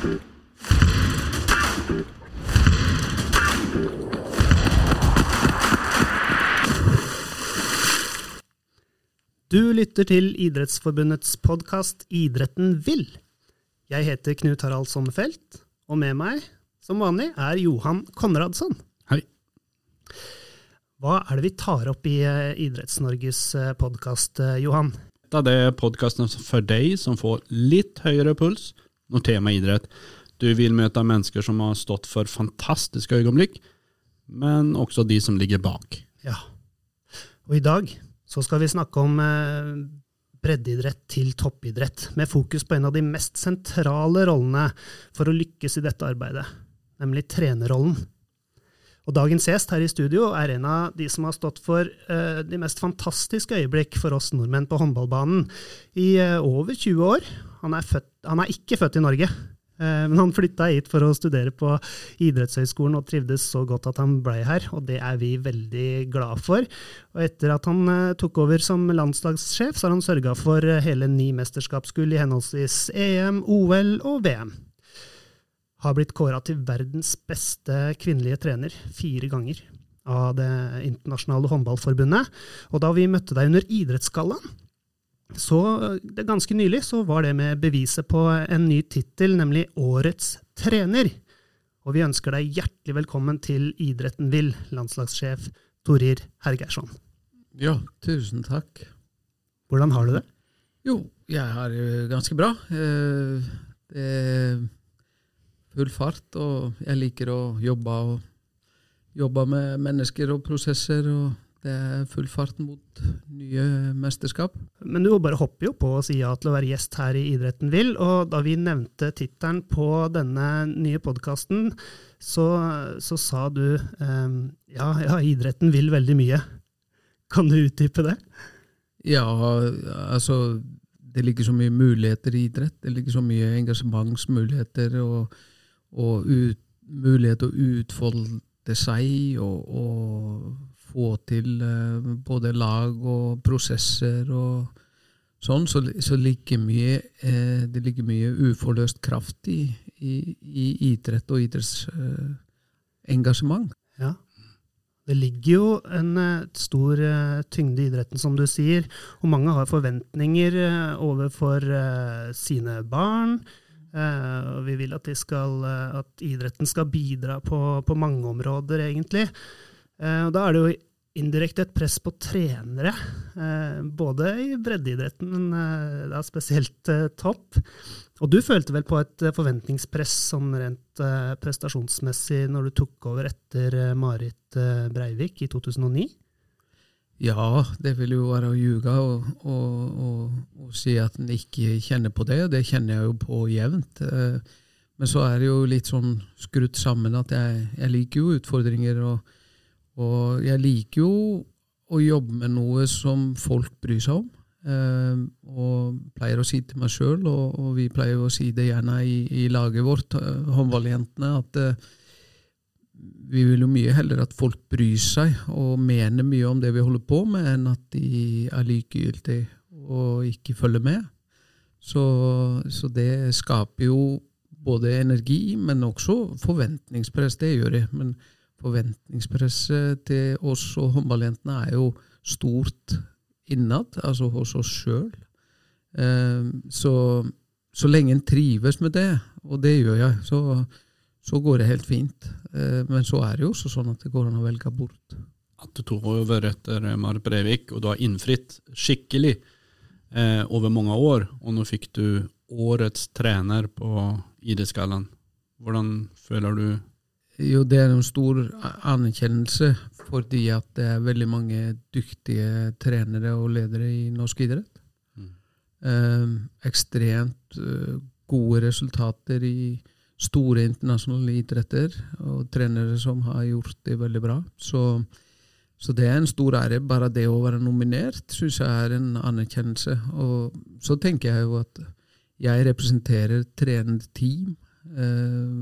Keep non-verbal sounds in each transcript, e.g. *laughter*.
Du lytter til Idrettsforbundets podkast Idretten vil. Jeg heter Knut Harald Sommerfelt, og med meg, som vanlig, er Johan Konradsson. Hei. Hva er det vi tar opp i eh, Idretts-Norges podkast, Johan? Dette er podkasten for deg som får litt høyere puls når tema idrett. Du vil møte mennesker som har stått for fantastiske øyeblikk, men også de som ligger bak. Ja. Og i dag så skal vi snakke om eh, breddeidrett til toppidrett, med fokus på en av de mest sentrale rollene for å lykkes i dette arbeidet, nemlig trenerrollen. Og dagens gjest her i studio er en av de som har stått for uh, de mest fantastiske øyeblikk for oss nordmenn på håndballbanen i uh, over 20 år. Han er, født, han er ikke født i Norge, uh, men han flytta hit for å studere på idrettshøyskolen og trivdes så godt at han blei her, og det er vi veldig glad for. Og etter at han tok over som landslagssjef, så har han sørga for hele ni mesterskapsgull i henholdsvis EM, OL og VM har blitt kåra til verdens beste kvinnelige trener fire ganger av Det internasjonale håndballforbundet. Og da vi møtte deg under Idrettsgallaen, så det ganske nylig, så var det med beviset på en ny tittel, nemlig Årets trener. Og vi ønsker deg hjertelig velkommen til Idretten vil, landslagssjef Torir Hergeirsson. Ja, tusen takk. Hvordan har du det? Jo, jeg har det ganske bra. Det er full fart, og jeg liker å jobbe, og jobbe med mennesker og prosesser. og det er full fart mot nye mesterskap. Men du bare hopper jo på å si ja til å være gjest her i Idretten vil. Og da vi nevnte tittelen på denne nye podkasten, så, så, sa du eh, ja, ja, idretten vil veldig mye. Kan du utdype det? Ja, altså Det ligger så mye muligheter i idrett. Det ligger så mye engasjementsmuligheter. og og ut, mulighet til å utfolde seg og, og få til uh, både lag og prosesser og sånn, så, så ligger mye, eh, det ligger mye uforløst kraft i, i, i idrett og idrettsengasjement. Eh, ja. Det ligger jo en uh, stor tyngde i idretten, som du sier, og mange har forventninger overfor sine barn. Og vi vil at, skal, at, idretten skal bidra på, på mange områder, egentlig. Og da er det jo indirekte et press på trenere, både i breddeidretten, men da spesielt topp. Og du følte vel på et forventningspress sånn rent prestasjonsmessig når du tok over etter Marit Breivik i 2009? Ja, det vil jo være å ljuge og, si at en ikke kjenner på det. Det kjenner jeg jo på jevnt. Eh, men så er det jo litt sånn skrudd sammen at jeg, jeg liker jo utfordringer. Og, og, jeg liker jo å jobbe med noe som folk bryr seg om. Eh, og pleier å si til meg sjøl, og, og, vi pleier å si det gjerne i, i laget vårt, eh, håndballjentene, at vi vil jo mye heller at folk bryr seg og mener mye om det vi holder på med, enn at de er likegyldige og ikke følger med. Så, så, det skaper jo både energi, men også forventningspress. Det gjør det. Men forventningspresset til oss og håndballjentene er jo stort innad, altså hos oss sjøl. Eh, så, så lenge en trives med det, og det gjør jeg, så, så går det helt fint. Eh, men så er det jo også sånn at det går an å velge bort. At du tok over etter Marit Breivik, og du har innfridd skikkelig eh, over mange år, og nå fikk du årets trener på Idrettsgallaen. Hvordan føler du? Jo, det er en stor anerkjennelse, fordi at det er veldig mange dyktige trenere og ledere i norsk idrett. Mm. Eh, ekstremt eh, gode resultater i store internasjonale idretter, og trenere som har gjort det veldig bra. Så, så det er en stor ære. Bare det å være nominert syns jeg er en anerkjennelse. Og så tenker jeg jo at jeg representerer trenende team,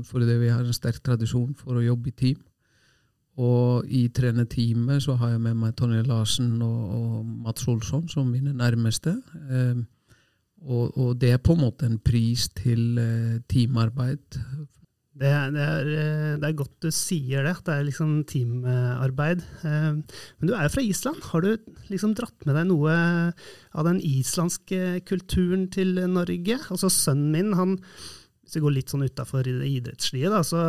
fordi vi har en sterk tradisjon for å jobbe i team. Og i trenerteamet så har jeg med meg Tonje Larsen og, og Mats Olsson som mine nærmeste. Eh, Og, og, det er på en måte en pris til eh, teamarbeid. Det, det, er, eh, det, er, godt du sier det. Det er liksom teamarbeid. Eh, men du er jo fra Island. Har du liksom dratt med deg noe av den islandske kulturen til Norge? Altså Sønnen min, han, hvis vi går litt sånn utafor det idrettslige, da, så,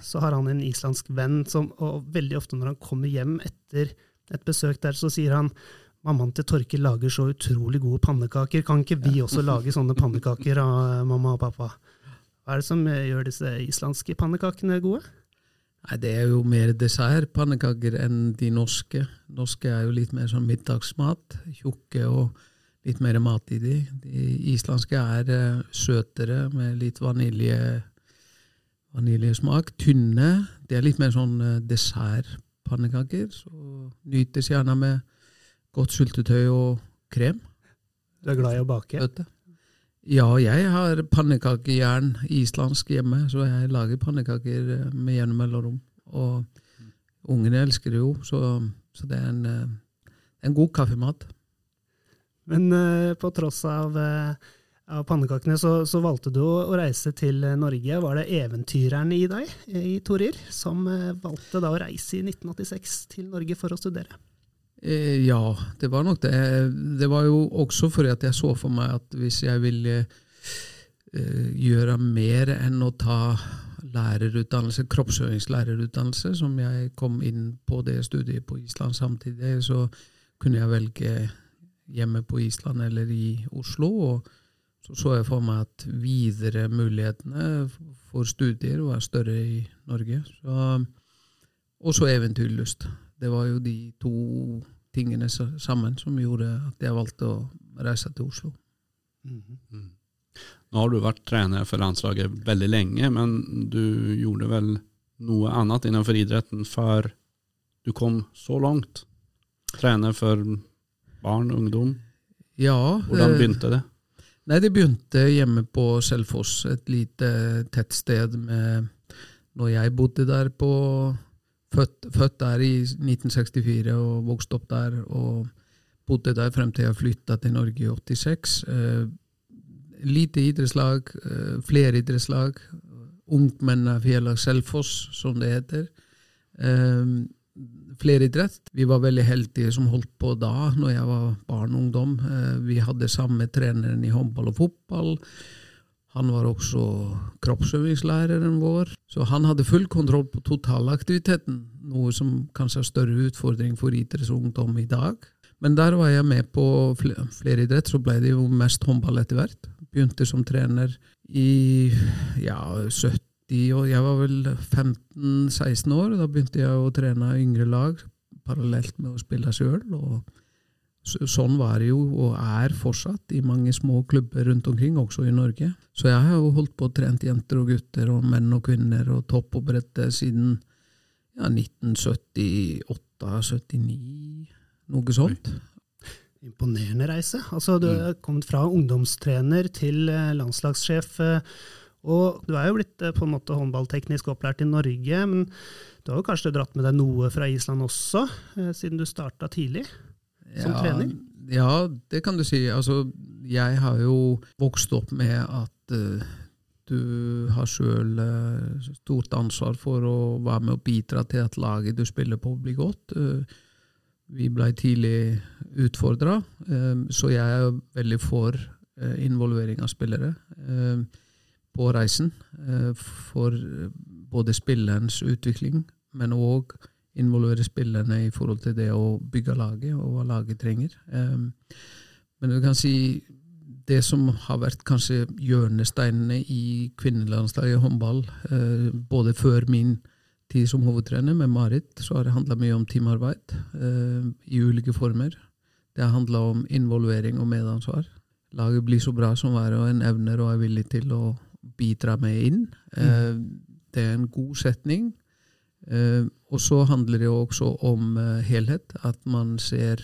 så, har han en islandsk venn som og veldig ofte når han kommer hjem etter et besøk der, så sier han Mammaen til Torkil lager så utrolig gode pannekaker, kan ikke vi også lage sånne pannekaker av mamma og pappa? Hva er det som gjør disse islandske pannekakene gode? Nei, Det er jo mer dessertpannekaker enn de norske. Norske er jo litt mer sånn middagsmat. Tjukke og litt mer mat i de. De islandske er uh, søtere med litt vanilje, vaniljesmak. Tynne. Det er litt mer sånn uh, dessertpannekaker. Så nytes gjerne med Godt syltetøy og krem. Du er glad i å bake? Øte. Ja, jeg har pannekakejern islandsk hjemme, så jeg lager pannekaker eh, med jevne mellomrom. Og ungene elsker det jo, så, så det er en, eh, en, god kaffemat. Men uh, på tross av, uh, av pannekakene, så, så, valgte du å reise til Norge. Var det eventyreren i deg, i Torir, som valgte da å reise i 1986 til Norge for å studere? Eh, ja, det var nok det. Det var jo også fordi at jeg så for meg at hvis jeg ville eh, gjøre mer enn å ta lærerutdannelse, kroppsøvingslærerutdannelse, som jeg kom inn på det studiet på Island samtidig, så kunne jeg velge hjemme på Island eller i Oslo. og så så jeg for meg at videre mulighetene for studier var større i Norge. Og så eventyrlyst. Det var jo de to tingene sammen som gjorde at jeg valgte å reise til Oslo. Mm -hmm. Nå har du vært trener for landslaget veldig lenge, men du gjorde vel noe annet innenfor idretten før du kom så langt? Trener for barn ungdom? Ja. Hvordan eh, begynte det? Nei, Det begynte hjemme på Selfoss, et lite tettsted med Når jeg bodde der på Født, født, der i 1964 og vokste opp der. og Bodde der frem til jeg flytta til Norge i 86. Eh, lite idrettslag, eh, flere idrettslag. Ungmennafjellet Selfoss, som det heter. Eh, flere idrett. Vi var veldig heldige som holdt på da, når jeg var barn og ungdom. Eh, vi hadde samme treneren i håndball og fotball. Han var også kroppsøvingslæreren vår, så han hadde full kontroll på totalaktiviteten, noe som kanskje er større utfordring for idrettsungdom i dag. Men der var jeg med på fleridrett, så ble det jo mest håndball etter hvert. Begynte som trener i ja, 70 år, jeg var vel 15-16 år. Da begynte jeg å trene yngre lag parallelt med å spille sjøl. Og Sånn var det jo, og er fortsatt, i mange små klubber rundt omkring, også i Norge. Så jeg har jo holdt på å trent jenter og gutter og menn og kvinner og toppopprette siden ja, 1978-79, noe sånt. Imponerende reise. Altså, du er mm. kommet fra ungdomstrener til eh, landslagssjef. Eh, og du er jo blitt eh, på en måte håndballteknisk opplært i Norge, men du har jo kanskje dratt med deg noe fra Island også, siden du starta tidlig? som ja, trener? Ja, det kan du si. Altså, jeg har jo vokst opp med at uh, du har sjøl uh, stort ansvar for å være med og bidra til at laget du spiller på, blir godt. Uh, vi blei tidlig utfordra, så jeg er veldig for involvering av spillere på reisen. for både spillerens utvikling, men òg involvere spillerne i forhold til det å bygge laget, og hva laget trenger. Um, men du kan si det som har vært kanskje hjørnesteinene i kvinnelandslaget i håndball, uh, både før min tid som hovedtrener med Marit, så har det handla mye om teamarbeid i ulike former. Det har handla om involvering og medansvar. Laget blir så bra som hver og en evner og er villig til å bidra med inn. Mm. det er en god setning. Eh, og så handler det også om eh, helhet. At man ser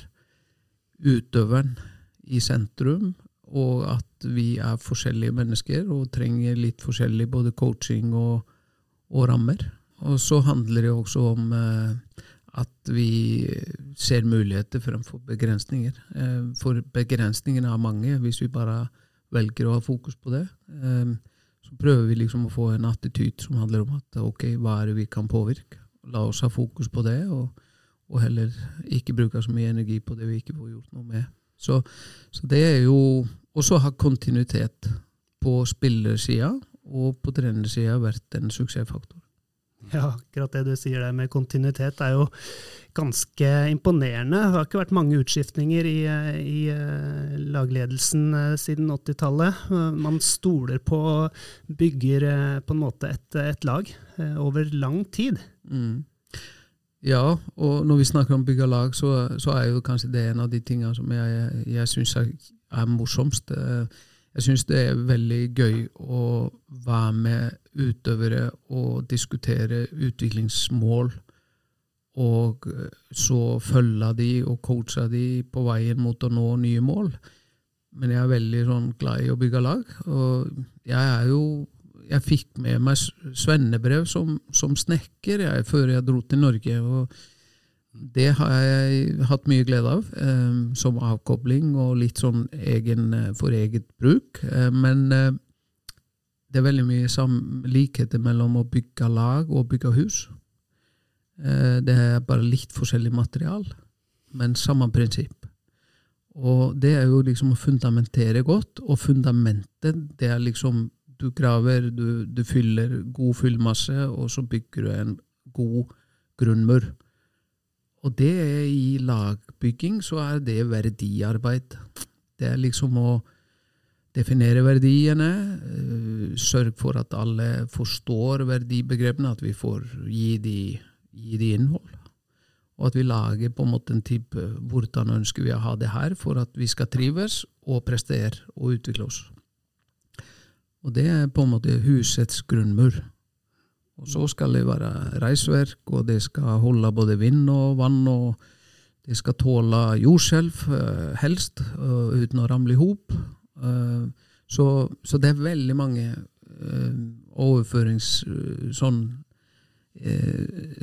utøveren i sentrum, og at vi er forskjellige mennesker og trenger litt forskjellig både coaching og, og rammer. Og så handler det også om eh, at vi ser muligheter fremfor begrensninger. For begrensningene er mange. Hvis vi bare velger å ha fokus på det. Prøver vi liksom å få en attityd som handler om at ok, hva er det vi kan påvirke? La oss ha fokus på det, og, og heller ikke bruke så mye energi på det vi ikke får gjort noe med. Så, så det er jo også å ha kontinuitet på spillersida og på trenersida vært en suksessfaktor. Ja, akkurat det du sier der med kontinuitet er jo ganske imponerende. Det har ikke vært mange utskiftninger i, i eh, lagledelsen eh, siden 80-tallet. Man stoler på bygger eh, på en måte et, et lag over lang tid. Mm. Ja, og når vi snakker om bygge lag, så, så, er jo kanskje det en av de tingene som jeg, jeg syns er, er morsomst. Jeg syns det er veldig gøy å være med utøvere og diskutere utviklingsmål, og eh, så følge de og coache de på veien mot å nå nye mål. Men jeg er veldig sånn glad i å bygge lag. Og jeg er jo Jeg fikk med meg svennebrev som, som snekker jeg, før jeg dro til Norge. og det har jeg hatt mye glede av, eh, som avkobling og litt sånn egen, eh, for eget bruk. Eh, men eh, det er veldig mye likheter mellom å bygge lag og bygge hus. Eh, det er bare litt forskjellig material, men samme prinsipp. Og det er jo liksom å fundamentere godt, og fundamentet det er liksom du graver, du, du fyller god fyllmasse, og så bygger du en god grunnmur. Og det er i lagbygging så er det verdiarbeid. Det er liksom å definere verdiene, øh, sørge for at alle forstår verdibegrepene, at vi får gi de, gi de innhold. Og at vi lager på en måte en type hvordan ønsker vi å ha det her for at vi skal trives og prestere og utvikle oss. Og det er på en måte husets grunnmur. Og så skal det være reisverk, og det skal holde både vind og vann, og det skal tåle jordskjelv, eh, helst, eh, uten å ramle i hop. Eh, så, så, det er veldig mange overførings... Sånn,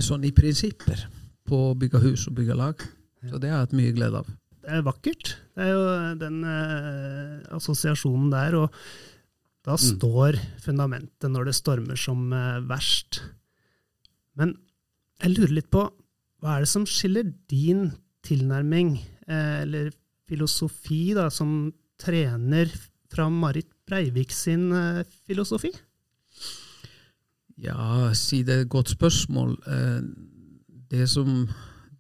sånn i prinsipper på å bygge hus og bygge lag. Så det har jeg hatt mye glede av. Det er vakkert. Det er jo den eh, assosiasjonen der. og da mm. står fundamentet når det stormer som eh, verst. Men jeg lurer litt på hva er det som skiller din tilnærming, eh, eller filosofi, da, som trener fra Marit Breivik sin eh, filosofi? Ja, si det er et godt spørsmål. Det som,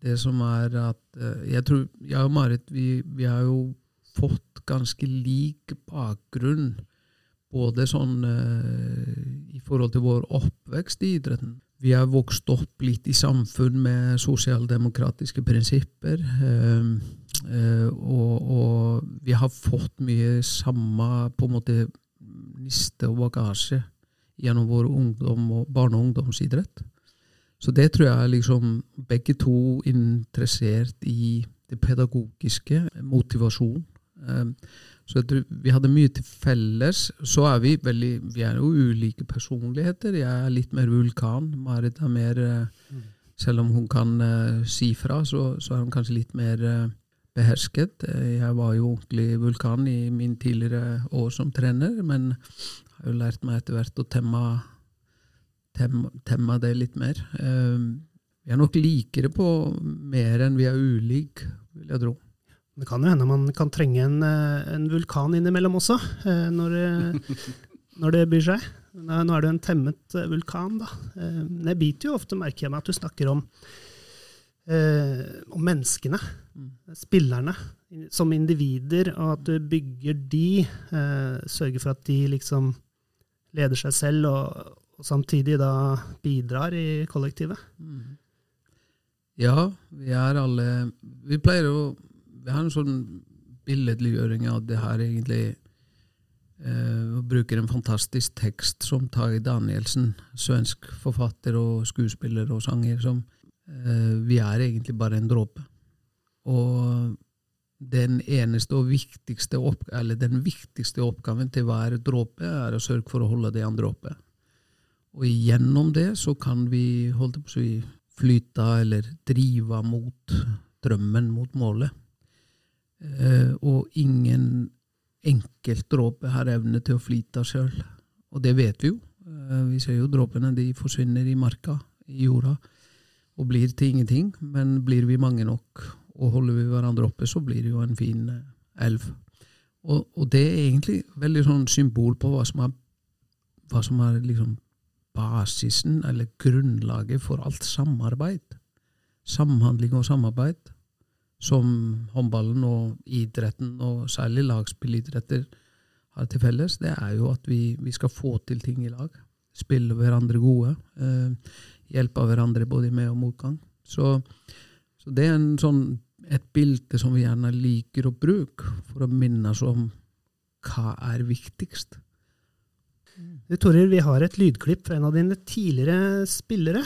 det som er at Jeg tror jeg og Marit vi, vi har jo fått ganske lik bakgrunn både sånn eh, i forhold til vår oppvekst i idretten. Vi har vokst opp litt i samfunn med sosialdemokratiske prinsipper. Eh, eh, og, og, vi har fått mye samme på en måte niste og bagasje gjennom vår ungdom og barne- og ungdomsidrett. Så det tror jeg liksom begge to interessert i det pedagogiske, motivasjon. Så jeg tror vi hadde mye til felles. Så er vi veldig Vi er jo ulike personligheter. Jeg er litt mer vulkan. Marit er mer mm. Selv om hun kan uh, si fra, så, så, er hun kanskje litt mer uh, behersket. Jeg var jo ordentlig vulkan i min tidligere år som trener, men har jo lært meg etter hvert å temme, temme, temme det litt mer. Uh, vi er nok likere på mer enn vi er ulike, vil jeg tro. Det kan jo hende man kan trenge en, eh, en vulkan innimellom også, eh, når, *laughs* når, det byr seg. Nå er det en temmet eh, vulkan, da. Det biter jo ofte, merker jeg meg, at du snakker om, om menneskene, mm. spillerne, som individer, og at du bygger de, sørger for at de liksom leder seg selv, og, og samtidig da bidrar i kollektivet. Mm. Ja, vi er alle Vi pleier å vi har en sånn billedliggjøring av det her, egentlig. Eh, og bruker en fantastisk tekst som Tage Danielsen, svensk forfatter og skuespiller og sanger, som eh, Vi er egentlig bare en dråpe. Og den eneste og viktigste opp, eller den viktigste oppgaven til hver dråpe er å sørge for å holde det andre oppe. Og gjennom det så kan vi holde på å si, flyte eller drive mot drømmen, mot målet. Eh, og ingen enkelt dråpe har evne til å flyte sjøl. Og det vet vi jo. Eh, vi ser jo dråpene de forsvinner i marka, i jorda, og blir til ingenting. Men blir vi mange nok og holder vi hverandre oppe, så blir det jo en fin eh, elv. Og, og det er egentlig veldig sånn symbol på hva som er, hva som er liksom basisen, eller grunnlaget, for alt samarbeid. Samhandling og samarbeid som håndballen og idretten, og særlig lagspillidretter, har til felles, det er jo at vi, vi skal få til ting i lag. Spille hverandre gode. Eh, hjelpe hverandre både med- og motgang. Så, så det er sånn, et bilde som vi gjerne liker å bruke for å minne oss om hva er viktigst. Du, Torir, vi har et lydklipp fra en av dine tidligere spillere.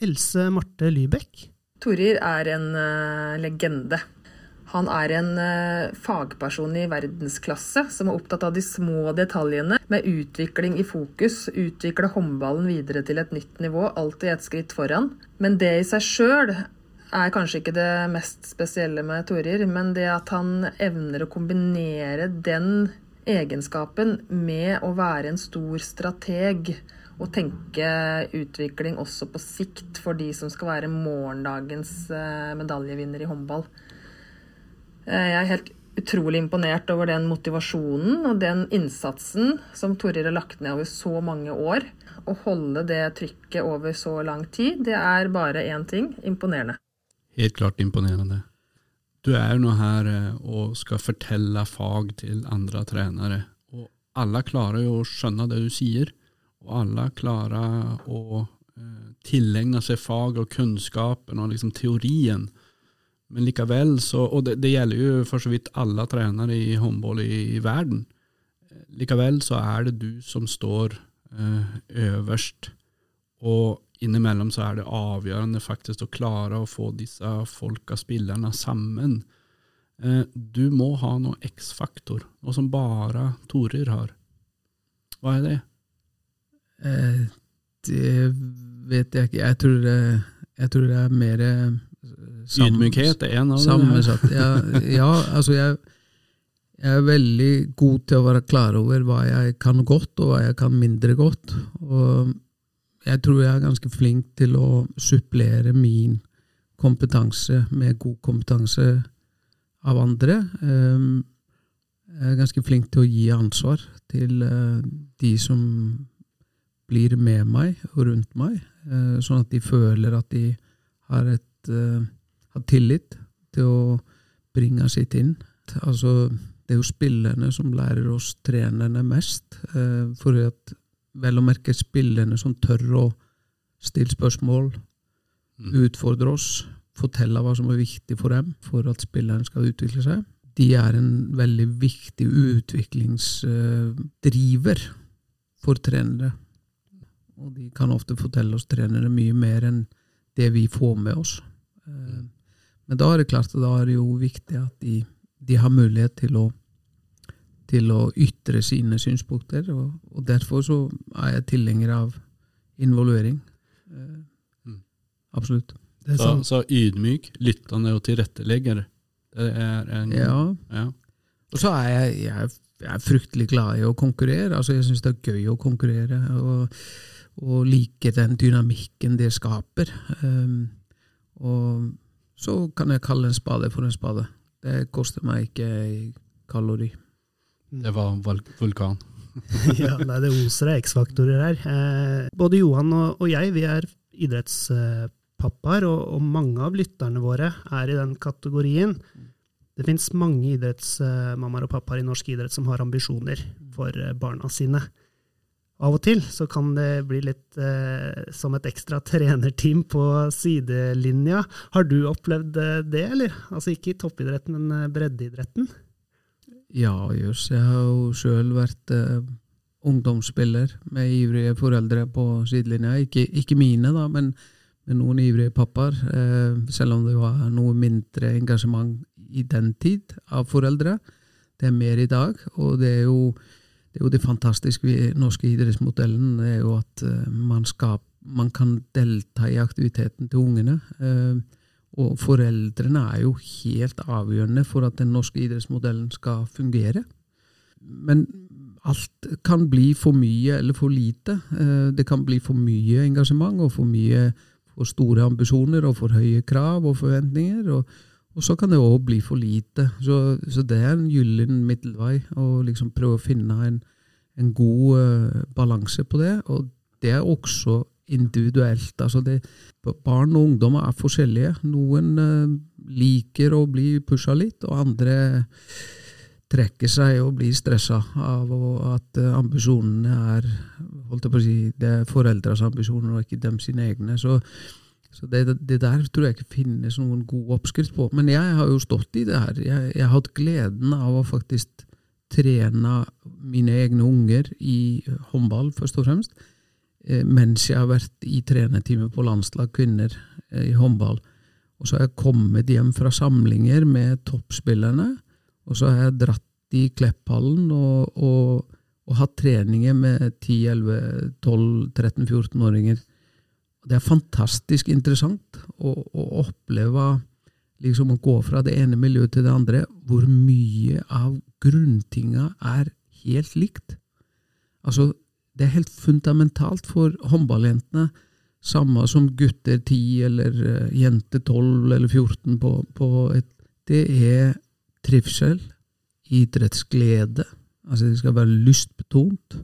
Else Marte Lybekk. Torir er en uh, legende. Han er en uh, fagperson i verdensklasse som er opptatt av de små detaljene, med utvikling i fokus, utvikle håndballen videre til et nytt nivå, alltid et skritt foran. Men det i seg sjøl er kanskje ikke det mest spesielle med Torir, men det at han evner å kombinere den egenskapen med å være en stor strateg og tenke utvikling også på sikt for de som skal være morgendagens eh, medaljevinner i håndball. Eh, jeg er helt utrolig imponert over den motivasjonen og den innsatsen som Torir har lagt ned over så mange år. Å holde det trykket over så lang tid, det er bare én ting imponerende. Helt klart imponerende. Du er jo nå her eh, og skal fortelle fag til andre trenere. Og alle klarer jo å skjønne det du sier og alle klarer å eh, tilegne seg fag og kunnskapen og liksom teorien. Men likevel så, og det, det, gjelder jo for så vidt alle trenere i håndball i, i, verden, likevel så er det du som står eh, øverst, og innimellom så er det avgjørende faktisk å klare å få disse folka, spillerne, sammen. Eh, du må ha noe X-faktor, noe som bare Torir har. Hva er det? Eh, det vet jeg ikke. Jeg tror det, jeg tror det er mer eh, Ydmykhet er en av sammensatt. Ja, ja, altså jeg, jeg, er veldig god til å være klar over hva jeg kan godt, og hva jeg kan mindre godt. Og jeg tror jeg er ganske flink til å supplere min kompetanse med god kompetanse av andre. Ehm, jeg er ganske flink til å gi ansvar til eh, de som blir med meg og rundt meg, eh, sånn at de føler at de har, et, eh, har tillit til å bringe sitt inn. Altså, det er jo spillerne som lærer oss trenerne mest. Eh, for at vel å merke spillerne som tør å stille spørsmål, mm. utfordre oss, fortelle hva som er viktig for dem for at spilleren skal utvikle seg. De er en veldig viktig utviklingsdriver for trenere. Og de kan ofte fortelle oss trenere mye mer enn det vi får med oss. Eh, men da er det klart at da er det jo viktig at de, de har mulighet til å, til å ytre sine synspunkter. Og, og, derfor så er jeg tilhenger av involvering. Eh, mm. Absolutt. Så, så, ydmyk, lyttende og tilrettelegger. Det er en Ja. ja. Og så er jeg, jeg, jeg er fryktelig glad i å konkurrere. Altså, jeg syns det er gøy å konkurrere. og og like den dynamikken det skaper. Um, og så kan jeg kalle en spade for en spade. Det koster meg ikke kalori. Det var vulkan. *laughs* ja, nei, det oser av X-faktorer her. Eh, både Johan og, og, jeg vi er idrettspappaer, og, og, mange av lytterne våre er i den kategorien. Det fins mange idrettsmammaer og pappaer i norsk idrett som har ambisjoner for eh, barna sine av og til så kan det bli litt eh, som et ekstra *laughs* trenerteam på sidelinja. Har du opplevd eh, det, eller? Altså ikke i toppidretten, men eh, breddeidretten? Ja, jøss. Jeg har jo sjøl vært eh, ungdomsspiller med ivrige foreldre på sidelinja. Ikke, ikke mine, da, men med noen ivrige pappaer. Eh, selv om det var noe mindre engasjement i den tid av foreldre. Det er mer i dag, og det er jo det er jo det fantastiske ved norske idrettsmodellen, det er jo at uh, man, skal, man, kan delta i aktiviteten til ungene. Uh, og foreldrene er jo helt avgjørende for at den norske idrettsmodellen skal fungere. men alt kan bli for mye eller for lite. Eh, det kan bli for mye engasjement og for mye for store ambisjoner og for høye krav og forventninger. Og, og så kan det òg bli for lite. Så, så, det er en gyllen middelvei å liksom prøve å finne en, en god uh, balanse på det. Og det er også individuelt. Altså det, barn og ungdommer er forskjellige. Noen uh, liker å bli pusha litt, og andre trekker seg og blir stressa av at uh, ambisjonene er holdt jeg på å si, det er foreldres ambisjoner og ikke dem sine egne. Så, så det, det, der tror jeg ikke finnes noen god oppskrift på. Men jeg har jo stått i det her. Jeg, jeg har hatt gleden av å faktisk trene mine egne unger i håndball, først og fremst. Eh, mens jeg har vært i trenetime på landslag kvinner eh, i håndball. Og så har jeg kommet hjem fra samlinger med toppspillerne, og så har jeg dratt i Klepphallen og, og, og hatt treninger med 10-11-12-13-14-åringer. Det er fantastisk interessant å, å, oppleve liksom å gå fra det ene miljøet til det andre, hvor mye av grunntinga er helt likt. Altså, det er helt fundamentalt for håndballjentene, samme som gutter 10 eller uh, jenter 12 eller 14 på, på et, Det er trivsel, idrettsglede. Altså det skal være lystbetont.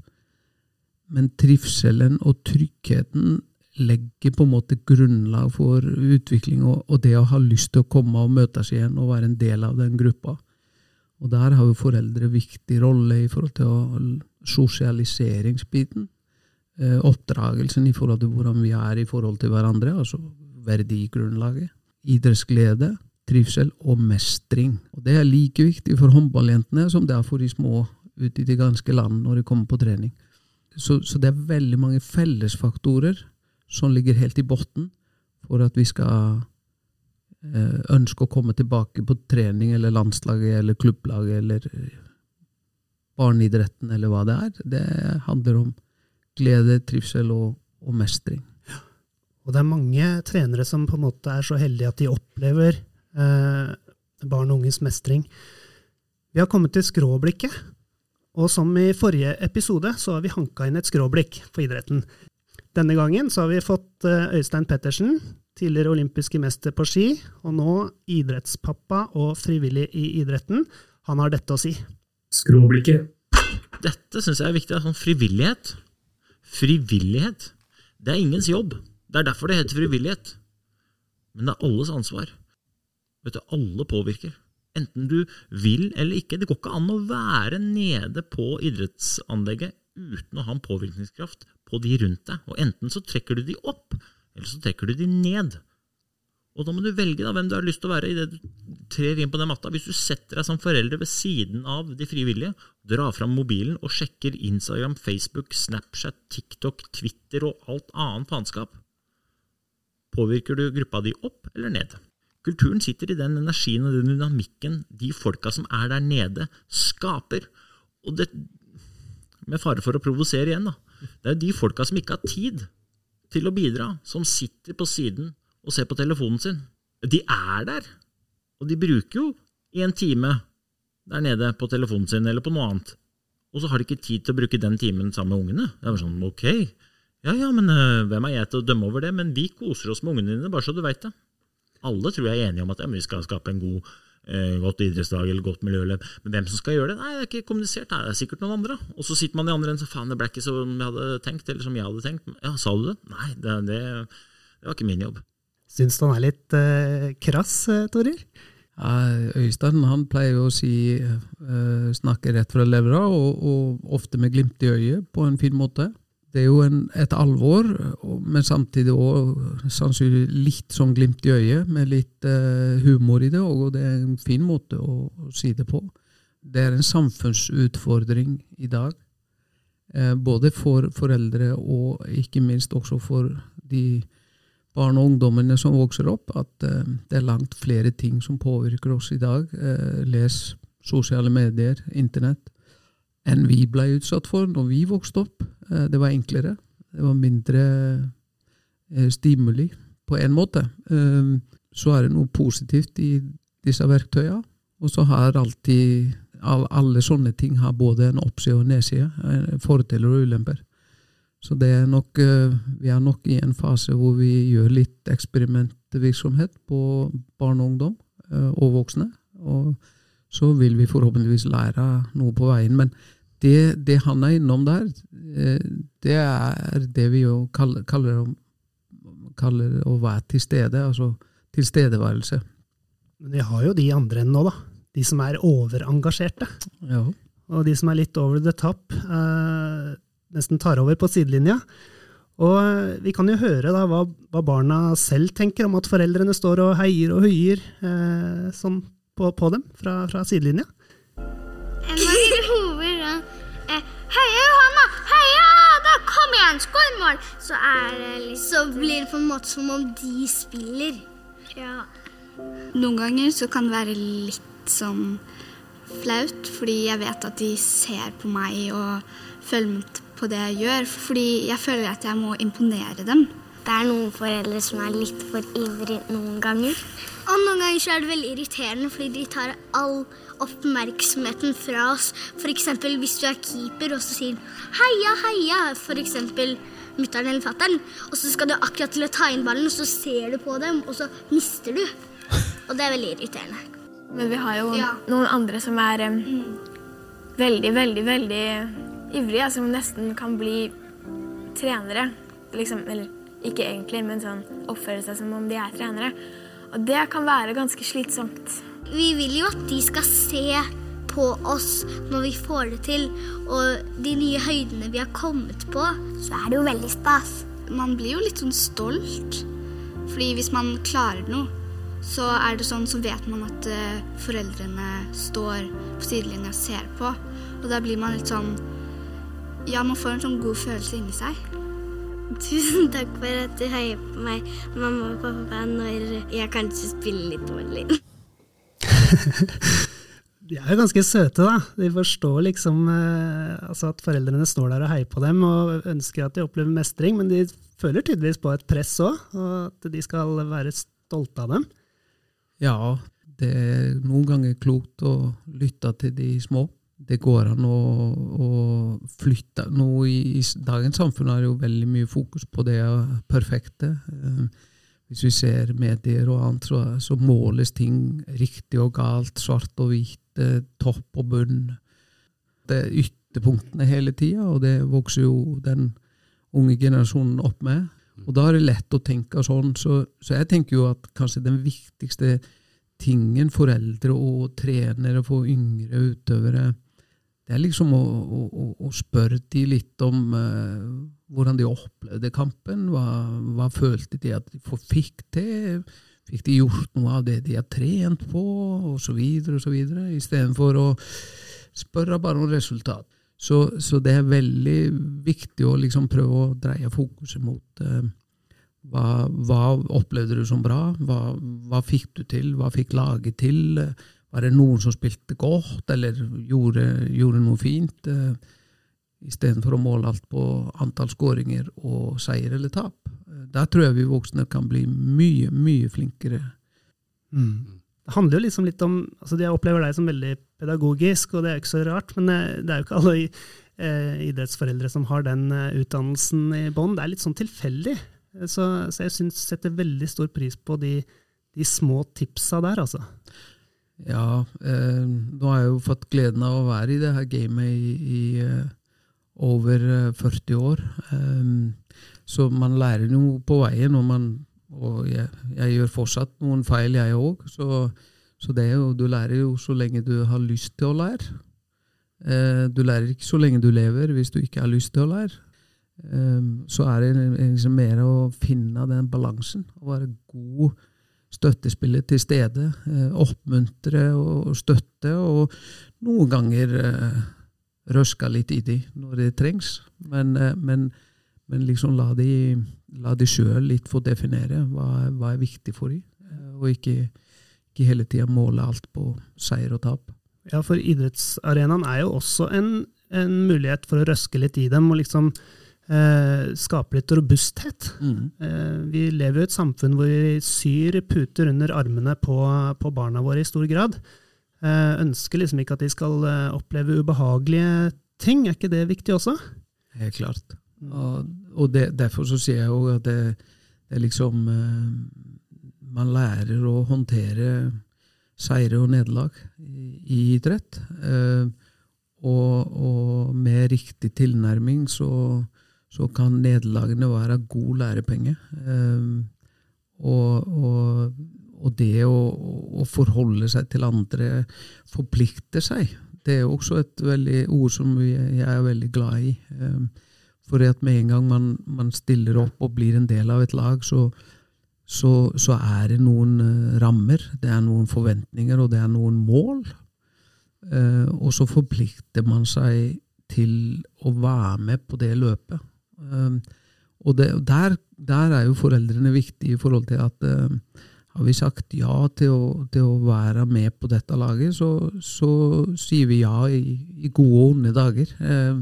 Men trivselen og tryggheten legger på en måte grunnlag for utvikling og, og, det å ha lyst til å komme og møtes igjen og være en del av den gruppa. Og der har jo foreldre viktig rolle i forhold til sosialiseringsbiten. Eh, oppdragelsen i forhold til hvordan vi er i forhold til hverandre, altså verdigrunnlaget. Idrettsglede, trivsel og mestring. Og Det er like viktig for håndballjentene som det er for de små ute i det ganske land når de kommer på trening. Så, så det er veldig mange fellesfaktorer som ligger helt i bunnen for at vi skal eh, ønske å komme tilbake på trening eller landslaget eller klubblaget eller barneidretten eller hva det er. Det handler om glede, trivsel og, og mestring. Og det er mange trenere som på en måte er så heldige at de opplever eh, barn og unges mestring. Vi har kommet til skråblikket, og som i forrige episode så har vi hanka inn et skråblikk på idretten. Denne gangen så har vi fått eh, Øystein Pettersen, tidligere olympiske mester på ski, og nå idrettspappa og frivillig i idretten. Han har dette å si. Skråblikket. Dette syns jeg er viktig. Sånn frivillighet. Frivillighet. Det er ingens jobb. Det er derfor det heter frivillighet. Men det er alles ansvar. Vet du, Alle påvirker. Enten du vil eller ikke. Det går ikke an å være nede på idrettsanlegget uten å ha en påvirkningskraft på de rundt deg. Og enten så trekker du de opp, eller så trekker du de ned. Og da må du velge da, hvem du har lyst til å være i det du trer inn på den matta. Hvis du setter deg som forelder ved siden av de frivillige, drar fram mobilen og sjekker Instagram, Facebook, Snapchat, TikTok, Twitter og alt annet faenskap, påvirker du gruppa di opp eller ned? Kulturen sitter i den energien og den dynamikken de folka som er der nede, skaper. Og det, med fare for å provosere igjen, da, det er jo de folka som ikke har tid til å bidra, som sitter på siden og ser på telefonen sin. De er der, og de bruker jo en time der nede på telefonen sin eller på noe annet. Og så har de ikke tid til å bruke den timen sammen med ungene. Det er sånn, ok, ja ja, men uh, hvem er jeg til å dømme over det? Men vi koser oss med ungene dine, bare så du veit det. Alle tror jeg er enige om at ja, vi skal skape en god, eh, godt idrettsdag eller godt miljøløp. Men hvem som skal gjøre det? Nei, det er ikke kommunisert. Nei, det er sikkert noen andre. Og så sitter man i andre enden så faen, det ble ikke som jeg hadde tenkt, eller som jeg hadde tenkt. Ja, sa du det? Nei, det, det, det var ikke min jobb. Syns du han er litt eh, krass, uh, Torir? Ja, Øystein han pleier å si eh, snakke rett fra levra, og, og, ofte med glimt i øyet, på en fin måte. Det er jo en, et alvor, men samtidig òg sannsynligvis litt sånn glimt i øyet, med litt eh, humor i det, og det er en fin måte å, å, si det på. Det er en samfunnsutfordring i dag, eh, både for foreldre og ikke minst også for de barn og ungdommene som vokser opp, at eh, det er langt flere ting som påvirker oss i dag. Uh, les sosiale medier, Internett, enn vi ble utsatt for når vi vokste opp. Uh, det var enklere. Det var mindre stimuli, på en måte. så er det noe positivt i disse verktøyene. Og så har alltid alle sånne ting har både en oppside og en nedside. eh, Fordeler og ulemper. Så det er nok, eh, vi er nok i en fase hvor vi gjør litt eksperimentvirksomhet på barn og ungdom eh, og voksne. Og så vil vi forhåpentligvis lære noe på veien. Men det, det han er innom der, eh, det er det vi jo kaller, kaller, kaller å være til stede. Altså tilstedeværelse. Men vi har jo de andre enn nå, da. De som er overengasjerte. Ja. Og de som er litt over the top, eh, nesten tar over på sidelinja. Og eh, vi kan jo høre da hva, hva barna selv tenker om at foreldrene står og heier og høyer eh, sånn på, på dem fra, fra sidelinja. Mål! Så, det litt, så blir det på en måte som om de spiller. Ja. Noen ganger så kan det være litt sånn flaut, fordi jeg vet at de ser på meg og følger med på det jeg gjør. Fordi jeg føler at jeg må imponere dem. Det er noen foreldre som er litt for ivrige noen ganger. Og noen ganger så er det veldig irriterende fordi de tar all oppmerksomheten fra oss. F.eks. hvis du er keeper og så sier 'heia, heia', f.eks. mutter'n eller fatter'n, og så skal du akkurat til å ta inn ballen, og så ser du på dem, og så mister du. Og det er veldig irriterende. Men vi har jo Ja. noen andre som er em, veldig, veldig, veldig ivrige, som nesten kan bli trenere. Liksom, eller ikke egentlig, men sånn oppføre seg som om de er trenere. Og det kan være ganske slitsomt. Vi vil jo at de skal se på oss når vi får det til, og de nye høydene vi har kommet på, så er det jo veldig stas. Man blir jo litt sånn stolt. Fordi hvis man klarer noe, så er det sånn, så vet man at eh, foreldrene står på sidelinja og ser på. Og da blir man litt sånn Ja, man får en sånn god følelse inni seg. Tusen takk for at du heier på meg, mamma og pappa, når jeg kanskje spiller litt dårlig. *laughs* De er jo ganske søte, da. De forstår liksom eh, altså at foreldrene står der og heier på dem og ønsker at de opplever mestring, men de føler tydeligvis på et press òg, og at de skal være stolte av dem. Ja, det er noen ganger klokt å lytte til de små. Det går an å, å flytte Nå i, i dagens samfunn er det jo veldig mye fokus på det perfekte. Eh, Hvis vi ser medier og annet, så, så måles ting riktig og galt, svart og hvitt, topp og bunn. Det er ytterpunktene hele tida, og det vokser jo den unge generasjonen opp med. Og da er det lett å tenke sånn. Så, så jeg tenker jo at kanskje den viktigste tingen foreldre og trenere for yngre utøvere det er liksom å, å, å- spørre de litt om eh, hvordan de opplevde kampen. Hva, hva følte de at de fikk til? Fikk de gjort noe av det de har trent på? Og så videre og så videre. Istedenfor å spørre bare om resultat. Så, så det er veldig viktig å liksom prøve å dreie fokuset mot eh, hva, hva opplevde du som bra? Hva, hva fikk du til? Hva fikk laget til? Var det noen som spilte godt, eller gjorde, gjorde noe fint? Eh, Istedenfor å måle alt på antall skåringer og seier eller tap. Der tror jeg vi voksne kan bli mye, mye flinkere. Det handler jo liksom litt om altså Jeg opplever deg som veldig pedagogisk, og det er jo ikke så rart, men eh, det er jo ikke alle eh, idrettsforeldre som har den eh, utdannelsen i bånn. Det er litt sånn tilfeldig. Så, så jeg synes, setter veldig stor pris på de, de små tipsa der, altså. Ja, eh, nå har jeg jo fått gleden av å være i det her gamet i, i eh, over eh, 40 år. Eh, så man lærer noe på veien, og, man, og jeg, jeg gjør fortsatt noen feil, jeg òg. Så, så det er jo, du lærer jo så lenge du har lyst til å lære. Eh, du lærer ikke så lenge du lever, hvis du ikke har lyst til å lære. Eh, så er det liksom mer å finne den balansen, å være god støttespiller til stede. Eh, oppmuntre og støtte, og noen ganger eh, røske litt i de når det trengs. Men, eh, men, men liksom la de, la de sjøl litt få definere hva, hva er viktig for de, eh, og ikke, ikke hele tida måle alt på seier og tap. Ja, for idrettsarenaen er jo også en, en mulighet for å røske litt i dem og liksom eh, skape litt robusthet. Eh, vi lever jo i et samfunn hvor vi syr puter under armene på, på barna våre i stor grad. Eh, ønsker liksom ikke at de skal eh, oppleve ubehagelige ting. Er ikke det viktig også? Helt klart. Og, og det, derfor så sier jeg jo at det, det er liksom eh, Man lærer å håndtere seire og nederlag i, i idrett. Eh, og, og, med riktig tilnærming så, så kan nederlagene være god lærepenge. Eh, og, og, og, det å, å, forholde seg til andre, forplikte seg, det er også et veldig ord som jeg er veldig glad i. Eh, for at med en gang man, man, stiller opp og blir en del av et lag, så, så, så, er det noen uh, rammer, det er noen forventninger, og det er noen mål. Uh, og så forplikter man seg til å være med på det løpet. Uh, og det, der, der, er jo foreldrene viktige i forhold til at har vi sagt ja til å, til å, være med på dette laget, så, så sier vi ja i, i gode og onde dager. Eh,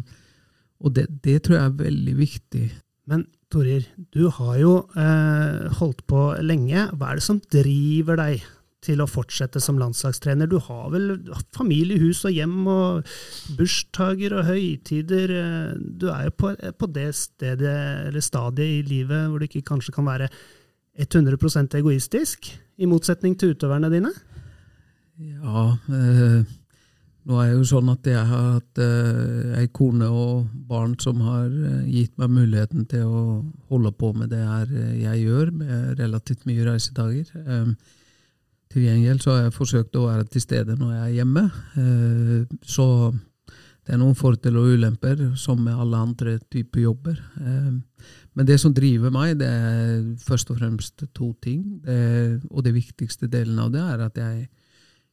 og det, det, tror jeg er veldig viktig. Men Torir, du har jo eh, holdt på lenge. Hva er det som driver deg til å fortsette som landslagstrener? Du har vel familie, hus og hjem og bursdager og høytider. Du er jo på, på det stedet, eller stadiet i livet hvor du ikke kanskje kan være 100% egoistisk, i motsetning til utøverne dine? Ja, eh, nå er det jo sånn at jeg har hatt eh, ei kone og barn som har eh, gitt meg muligheten til å holde på med det her jeg gjør, med relativt mye reisedager. Eh, til gjengjeld så har jeg forsøkt å være til stede når jeg er hjemme. Eh, så det er noen fordeler og ulemper, som med alle andre typer jobber. Eh, men det som driver meg, det er først og fremst to ting. Og det viktigste delen av det er at jeg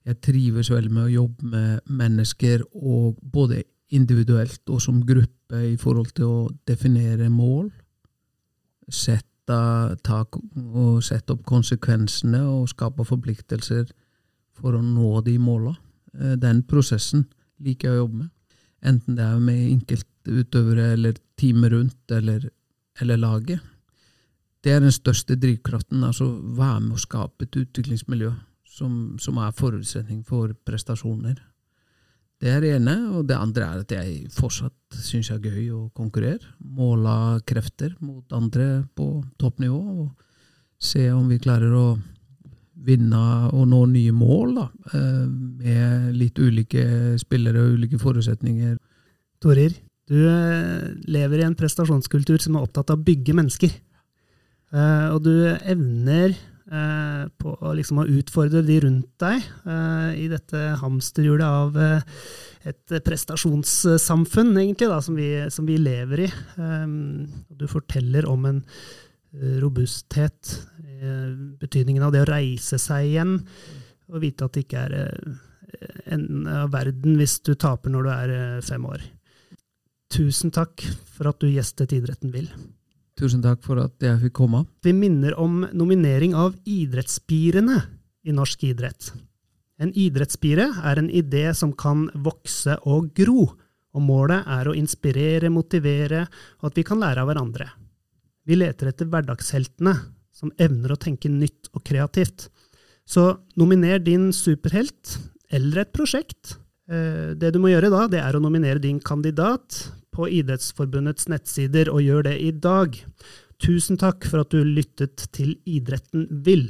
jeg trives veldig med å jobbe med mennesker, og både individuelt og som gruppe, i forhold til å definere mål. Sette, ta, og sette opp konsekvensene og skape forpliktelser for å nå de måla. Eh, den prosessen liker jeg å jobbe med. Enten det er med enkeltutøvere eller teamet rundt eller, eller laget. Det er den største drivkraften. altså Være med å skape et utviklingsmiljø som, som, er forutsetning for prestasjoner. Det er det ene. Og det andre er at jeg fortsatt syns det er gøy å konkurrere. Måle krefter mot andre på toppnivå. Og se om vi klarer å vinne og nå nye mål da, eh, med litt ulike spillere og ulike forutsetninger. Torir, du eh, lever i en prestasjonskultur som er opptatt av å bygge mennesker. Eh, og du evner på liksom å utfordre de rundt deg eh, i dette hamsterhjulet av eh, et prestasjonssamfunn, egentlig, da, som, vi, som vi lever i. Du forteller om en robusthet, betydningen av det å reise seg igjen, og vite at det ikke er enden av verden hvis du taper når du er fem år. Tusen takk for at du gjestet Idretten Vill. Tusen takk for at jeg fikk komme. Vi minner om nominering av idrettsspirene i norsk idrett. En idrettsspire er en idé som kan vokse og gro, og målet er å inspirere, motivere, og at vi kan lære av hverandre. Vi leter etter hverdagsheltene som evner å tenke nytt og kreativt. Så nominer din superhelt eller et prosjekt. Eh, det du må gjøre da, det er å nominere din kandidat på Idrettsforbundets nettsider, og gjør det i dag. Tusen takk for at du lyttet til Idretten vil.